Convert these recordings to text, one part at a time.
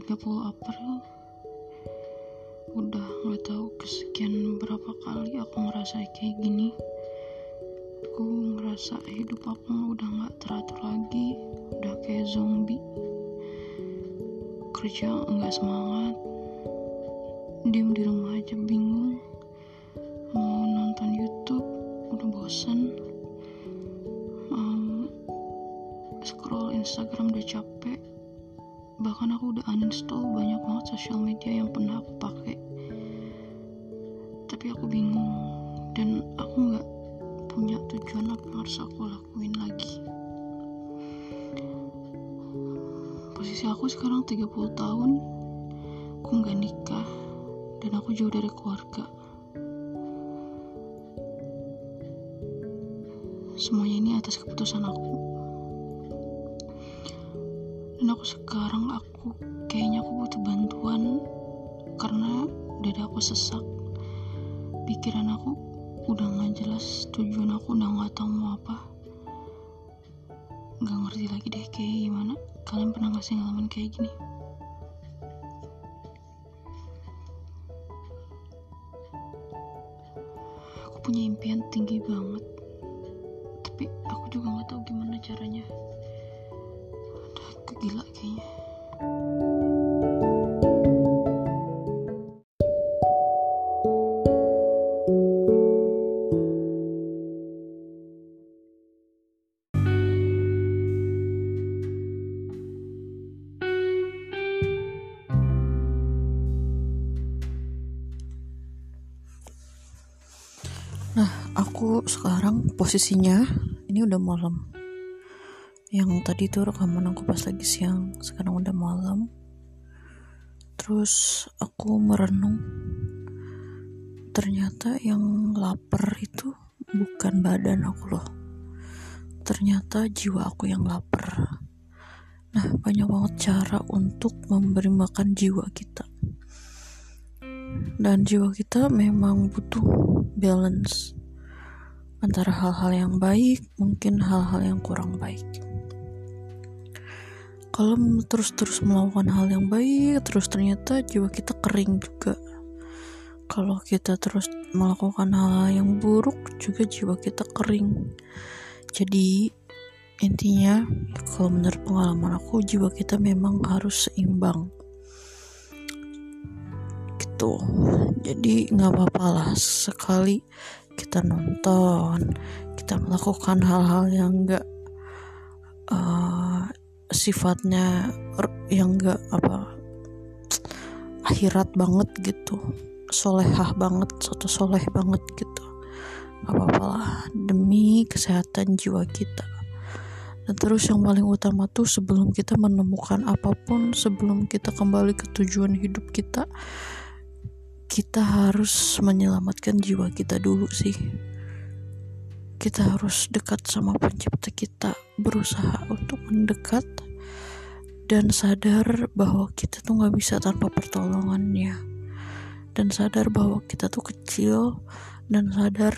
30 April. Udah nggak tahu kesekian berapa kali aku ngerasa kayak gini. Aku ngerasa hidup aku udah nggak teratur lagi udah kayak zombie. Kerja nggak semangat diem di rumah aja bingung. Mau nonton YouTube udah bosan mau scroll Instagram udah capek bahkan aku udah uninstall banyak banget sosial media yang pernah aku pakai. Tapi aku bingung. Dan aku nggak punya tujuan apa yang harus aku lakuin lagi. Posisi aku sekarang 30 tahun aku nggak nikah dan aku jauh dari keluarga. Semuanya ini atas keputusan aku aku sekarang aku kayaknya aku butuh bantuan. Karena dada aku sesak. Pikiran aku udah nggak jelas. Tujuan aku udah nggak tahu mau apa. Nggak ngerti lagi deh kayak gimana. Kalian pernah nggak sih ngalamin kayak gini? Aku punya impian tinggi banget. Tapi aku juga nggak tahu gimana caranya gila kayaknya. Aku sekarang posisinya ini udah malam yang tadi tuh rekaman aku pas lagi siang sekarang udah malam. Terus aku merenung. Ternyata yang lapar itu bukan badan aku loh. Ternyata jiwa aku yang lapar. Nah banyak banget cara untuk memberi makan jiwa kita. Dan jiwa kita memang butuh balance antara hal-hal yang baik, mungkin hal-hal yang kurang baik. Kalau terus-terus melakukan hal yang baik, terus ternyata jiwa kita kering juga. Kalau kita terus melakukan hal-hal yang buruk, juga jiwa kita kering. Jadi, intinya, kalau menurut pengalaman aku, jiwa kita memang harus seimbang. Gitu. Jadi, nggak apa-apa lah sekali kita nonton kita melakukan hal-hal yang enggak uh, sifatnya yang enggak apa akhirat banget gitu. Solehah banget atau soleh banget gitu. Apa-apalah demi kesehatan jiwa kita. Dan terus yang paling utama tuh sebelum kita menemukan apa pun sebelum kita kembali ke tujuan hidup kita kita harus menyelamatkan jiwa kita dulu sih. Kita harus dekat sama pencipta kita berusaha untuk mendekat dan sadar bahwa kita tuh nggak bisa tanpa pertolongannya. Dan sadar bahwa kita tuh kecil dan sadar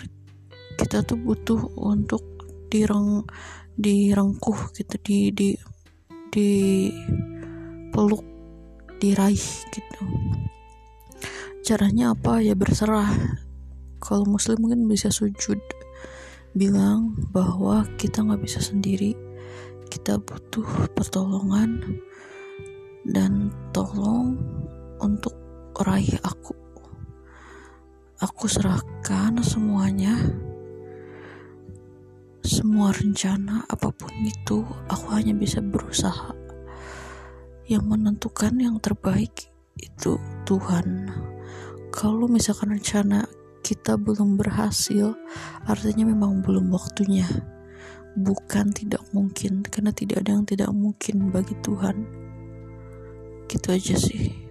kita tuh butuh untuk direng direngkuh gitu di di di peluk diraih gitu. Caranya apa? Ya berserah. Kalau muslim mungkin bisa sujud bilang bahwa kita nggak bisa sendiri kita butuh pertolongan dan tolong untuk raih aku. Aku serahkan semuanya. Semua rencana apa pun itu aku hanya bisa berusaha. Yang menentukan yang terbaik itu Tuhan. Kalau misalkan rencana kita belum berhasil, artinya memang belum waktunya. Bukan tidak mungkin, karena tidak ada yang tidak mungkin bagi Tuhan. Gitu aja sih.